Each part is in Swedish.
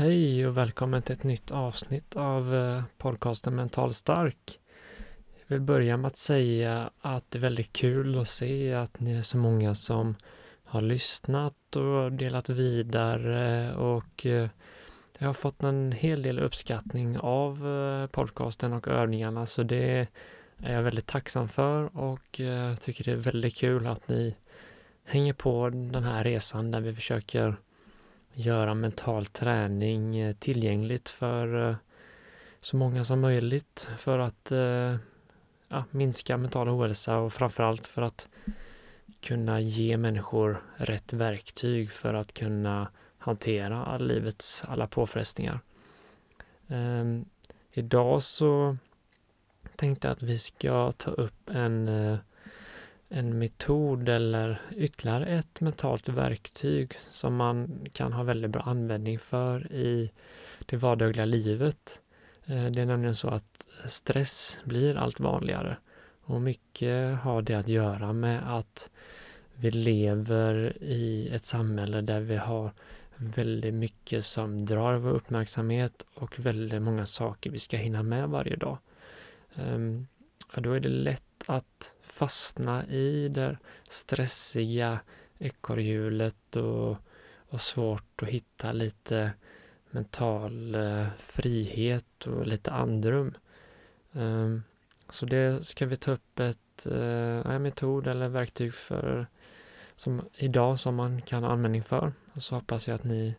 Hej och välkommen till ett nytt avsnitt av eh, podcasten Mental Stark. Jag vill börja med att säga att det är väldigt kul att se att ni är så många som har lyssnat och delat vidare och eh, jag har fått en hel del uppskattning av eh, podcasten och övningarna så det är jag väldigt tacksam för och tycker det är väldigt kul att ni hänger på den här resan där vi försöker göra mental träning eh, tillgängligt för eh, så många som möjligt för att eh, ja, minska mental ohälsa och framförallt för att kunna ge människor rätt verktyg för att kunna hantera livets alla påfrestningar. Um, idag så tänkte jag att vi ska ta upp en en metod eller ytterligare ett mentalt verktyg som man kan ha väldigt bra användning för i det vardagliga livet. Eh, det är nämligen så att stress blir allt vanligare och mycket har det att göra med att vi lever i ett samhälle där vi har väldigt mycket som drar vår uppmärksamhet och väldigt många saker vi ska hinna med varje dag. Ehm, då är det lätt att fastna i det stressiga ekorrhjulet och, och svårt att hitta lite mental eh, frihet och lite andrum. Ehm, så det ska vi ta upp ett, eh, en metod eller verktyg för som idag som man kan ha användning för. Och så hoppas jag att ni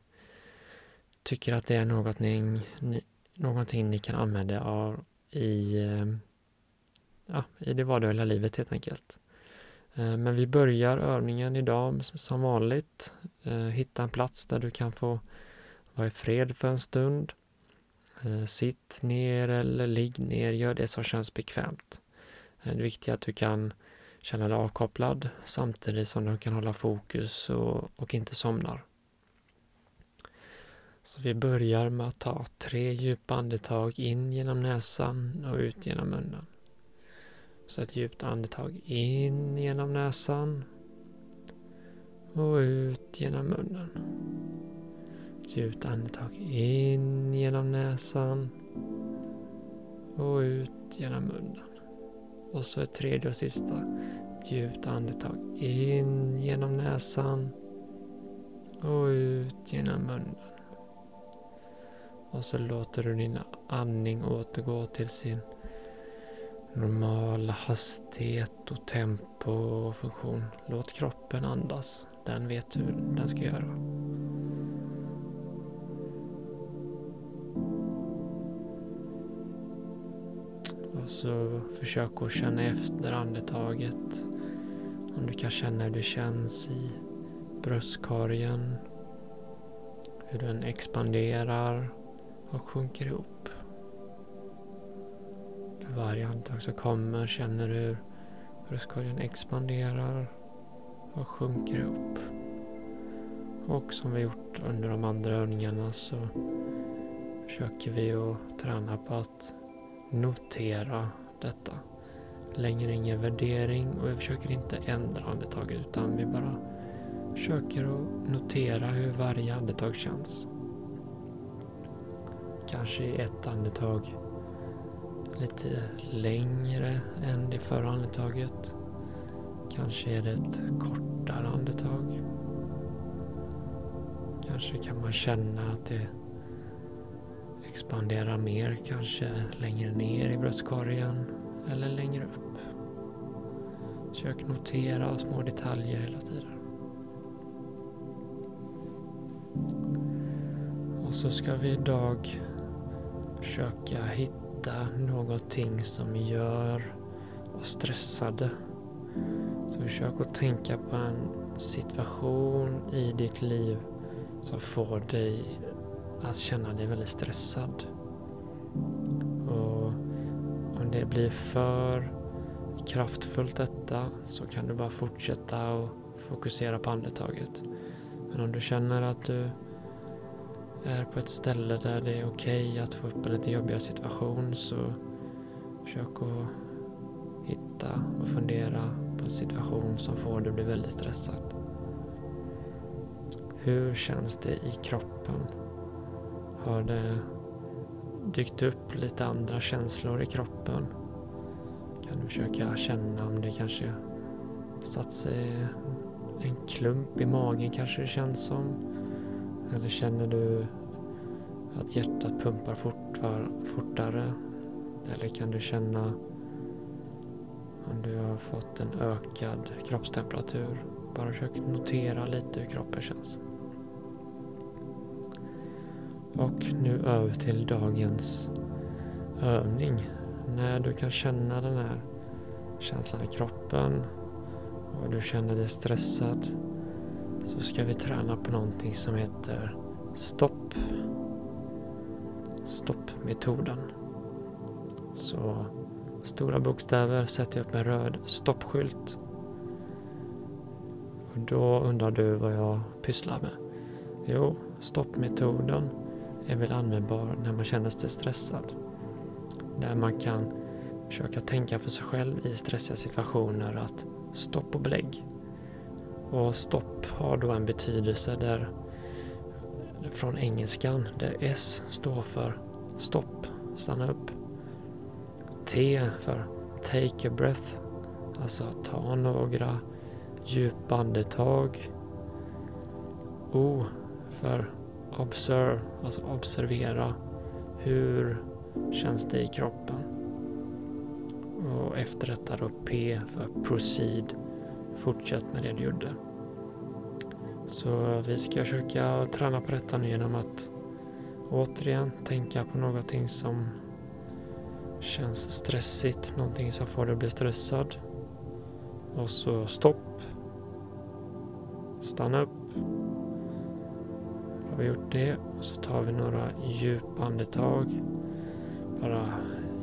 tycker att det är något ni, ni, någonting ni kan använda av i eh, ja, i det vardagliga livet helt enkelt. Eh, men vi börjar övningen idag som vanligt. Eh, hitta en plats där du kan få vara i fred för en stund. Eh, sitt ner eller ligg ner, gör det som känns bekvämt. Det viktiga är att du kan känna dig avkopplad samtidigt som du kan hålla fokus och, och inte somnar. Så vi börjar med att ta tre djupa andetag in genom näsan och ut genom munnen. Så ett djupt andetag in genom näsan och ut genom munnen. Ett djupt andetag in genom näsan och ut genom munnen. Och så ett tredje och sista. Ett djupt andetag in genom näsan och ut genom munnen. Och så låter du din andning återgå till sin normal hastighet och tempo och funktion. Låt kroppen andas. Den vet hur den ska göra. Och så försök att känna efter andetaget. Om du kan känna hur det känns i bröstkorgen. Hur den expanderar och sjunker ihop. Varje andetag som kommer känner du hur bröstkorgen expanderar och sjunker upp. Och som vi gjort under de andra övningarna så försöker vi att träna på att notera detta. Längre ingen värdering och vi försöker inte ändra andetaget utan vi bara försöker att notera hur varje andetag känns. Kanske i ett andetag lite längre än det förra andetaget. Kanske är det ett kortare andetag. Kanske kan man känna att det expanderar mer, kanske längre ner i bröstkorgen eller längre upp. Försök notera små detaljer hela tiden. Och så ska vi idag försöka hitta hitta någonting som gör oss stressade. Så försök att tänka på en situation i ditt liv som får dig att känna dig väldigt stressad. Och om det blir för kraftfullt detta så kan du bara fortsätta och fokusera på andetaget. Men om du känner att du är på ett ställe där det är okej okay att få upp en lite jobbigare situation så försök att hitta och fundera på en situation som får dig att bli väldigt stressad. Hur känns det i kroppen? Har det dykt upp lite andra känslor i kroppen? Kan du försöka känna om det kanske satt sig en klump i magen kanske det känns som. Eller känner du att hjärtat pumpar fortare? Eller kan du känna om du har fått en ökad kroppstemperatur? Bara försök notera lite hur kroppen känns. Och nu över till dagens övning. När du kan känna den här känslan i kroppen och du känner dig stressad så ska vi träna på någonting som heter stopp. Stoppmetoden. Så stora bokstäver sätter jag upp en röd stoppskylt. Och då undrar du vad jag pysslar med. Jo, stoppmetoden är väl användbar när man känner sig stressad. Där man kan försöka tänka för sig själv i stressiga situationer att stopp och belägg. Och stopp har då en betydelse där från engelskan där S står för stopp, stanna upp. T för take a breath, alltså ta några djupa andetag. O för observe, alltså observera. Hur känns det i kroppen? Och efter detta då P för proceed. Fortsätt med det du gjorde. Så vi ska försöka träna på detta nu genom att återigen tänka på någonting som känns stressigt, någonting som får dig att bli stressad. Och så stopp. Stanna upp. Har vi gjort det och så tar vi några djupa andetag. Bara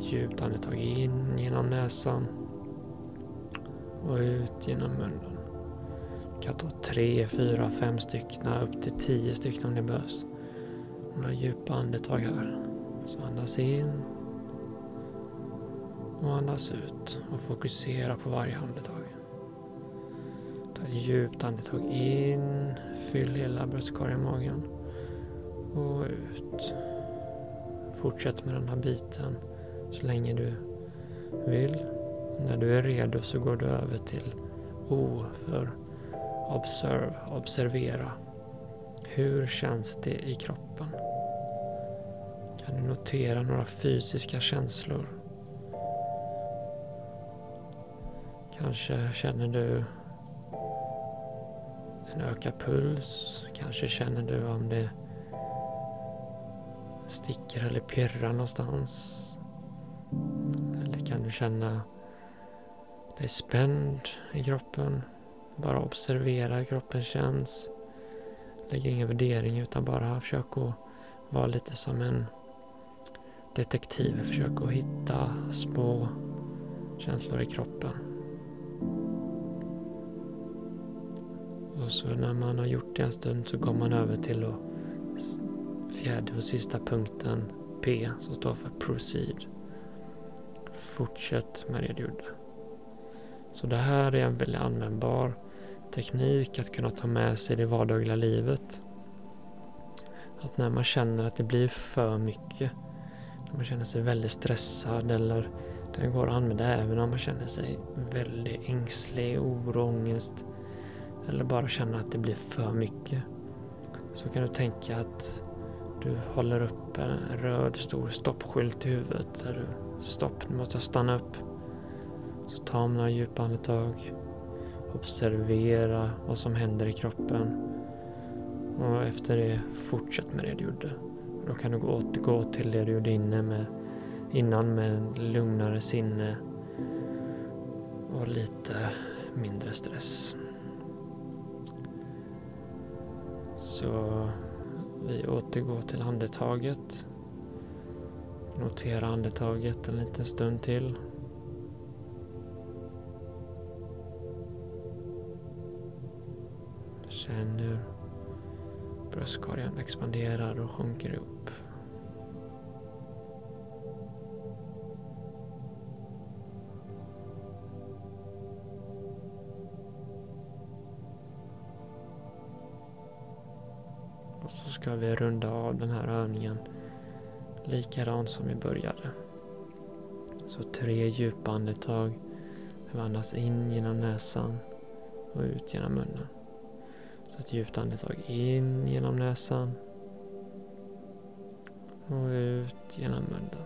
Djupt andetag in genom näsan och ut genom munnen. Du kan ta tre, fyra, fem stycken, upp till tio stycken om det behövs. Några djupa andetag här. Så andas in och andas ut och fokusera på varje andetag. Ta ett djupt andetag in, fyll hela bröstkorgen i magen och ut. Fortsätt med den här biten så länge du vill. När du är redo så går du över till O för observe, observera. Hur känns det i kroppen? Kan du notera några fysiska känslor? Kanske känner du en ökad puls. Kanske känner du om det sticker eller pirrar någonstans. Eller kan du känna dig spänd i kroppen? Bara observera hur kroppen känns. Lägger ingen värdering utan bara försök att vara lite som en detektiv. Försök att hitta små känslor i kroppen. Och så när man har gjort det en stund så går man över till då fjärde och sista punkten P som står för proceed. Fortsätt med det du gjorde. Så det här är en väldigt användbar teknik att kunna ta med sig i det vardagliga livet. Att när man känner att det blir för mycket, när man känner sig väldigt stressad eller den går att använda även om man känner sig väldigt ängslig, oro, ångest eller bara känner att det blir för mycket. Så kan du tänka att du håller upp en röd stor stoppskylt i huvudet där du stopp, nu måste jag stanna upp. Så ta några djupa andetag. Observera vad som händer i kroppen. Och efter det, fortsätt med det du gjorde. Då kan du återgå till det du gjorde inne med, innan med lugnare sinne och lite mindre stress. Så vi återgår till andetaget. Notera andetaget en liten stund till. Känn hur bröstkorgen expanderar och sjunker upp. Och så ska vi runda av den här övningen likadant som vi började. Så tre djupa andetag. Vi andas in genom näsan och ut genom munnen. Ett djupt andetag in genom näsan och ut genom munnen.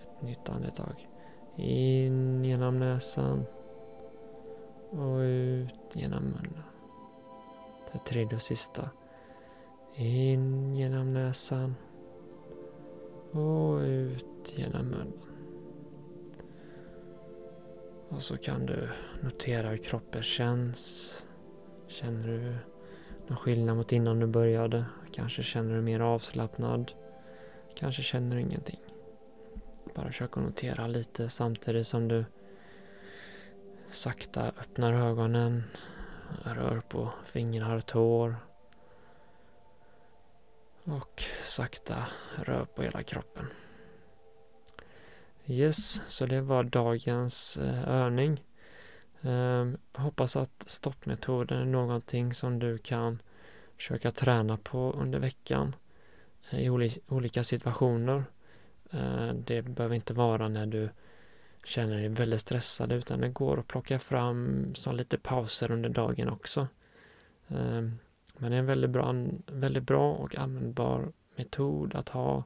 Ett nytt andetag in genom näsan och ut genom munnen. Det tredje och sista. In genom näsan och ut genom munnen. Och så kan du notera hur kroppen känns. Känner du någon skillnad mot innan du började? Kanske känner du mer avslappnad? Kanske känner du ingenting. Bara försök att notera lite samtidigt som du sakta öppnar ögonen, rör på fingrar och tår och sakta rör på hela kroppen. Yes, så det var dagens eh, övning. Um, hoppas att stoppmetoden är någonting som du kan försöka träna på under veckan eh, i oli olika situationer. Uh, det behöver inte vara när du känner dig väldigt stressad utan det går att plocka fram som lite pauser under dagen också. Um, men det är en väldigt bra, väldigt bra och användbar metod att ha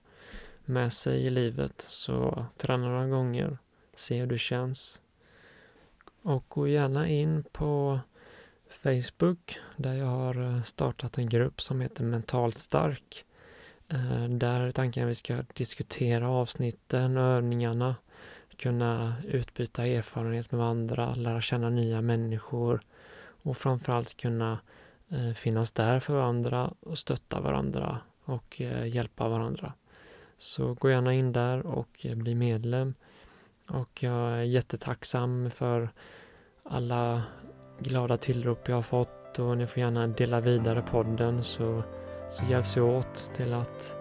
med sig i livet. Så träna några gånger, se hur det känns. Och gå gärna in på Facebook där jag har eh, startat en grupp som heter Mentalt stark. Eh, där är tanken att vi ska diskutera avsnitten, och övningarna, kunna utbyta erfarenhet med varandra, lära känna nya människor och framförallt kunna eh, finnas där för varandra och stötta varandra och hjälpa varandra. Så gå gärna in där och bli medlem. Och jag är jättetacksam för alla glada tillrop jag har fått och ni får gärna dela vidare podden så, så hjälps vi åt till att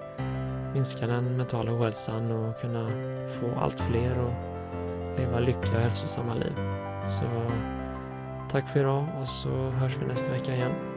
minska den mentala ohälsan och kunna få allt fler att leva lyckliga och hälsosamma liv. Så tack för idag och så hörs vi nästa vecka igen.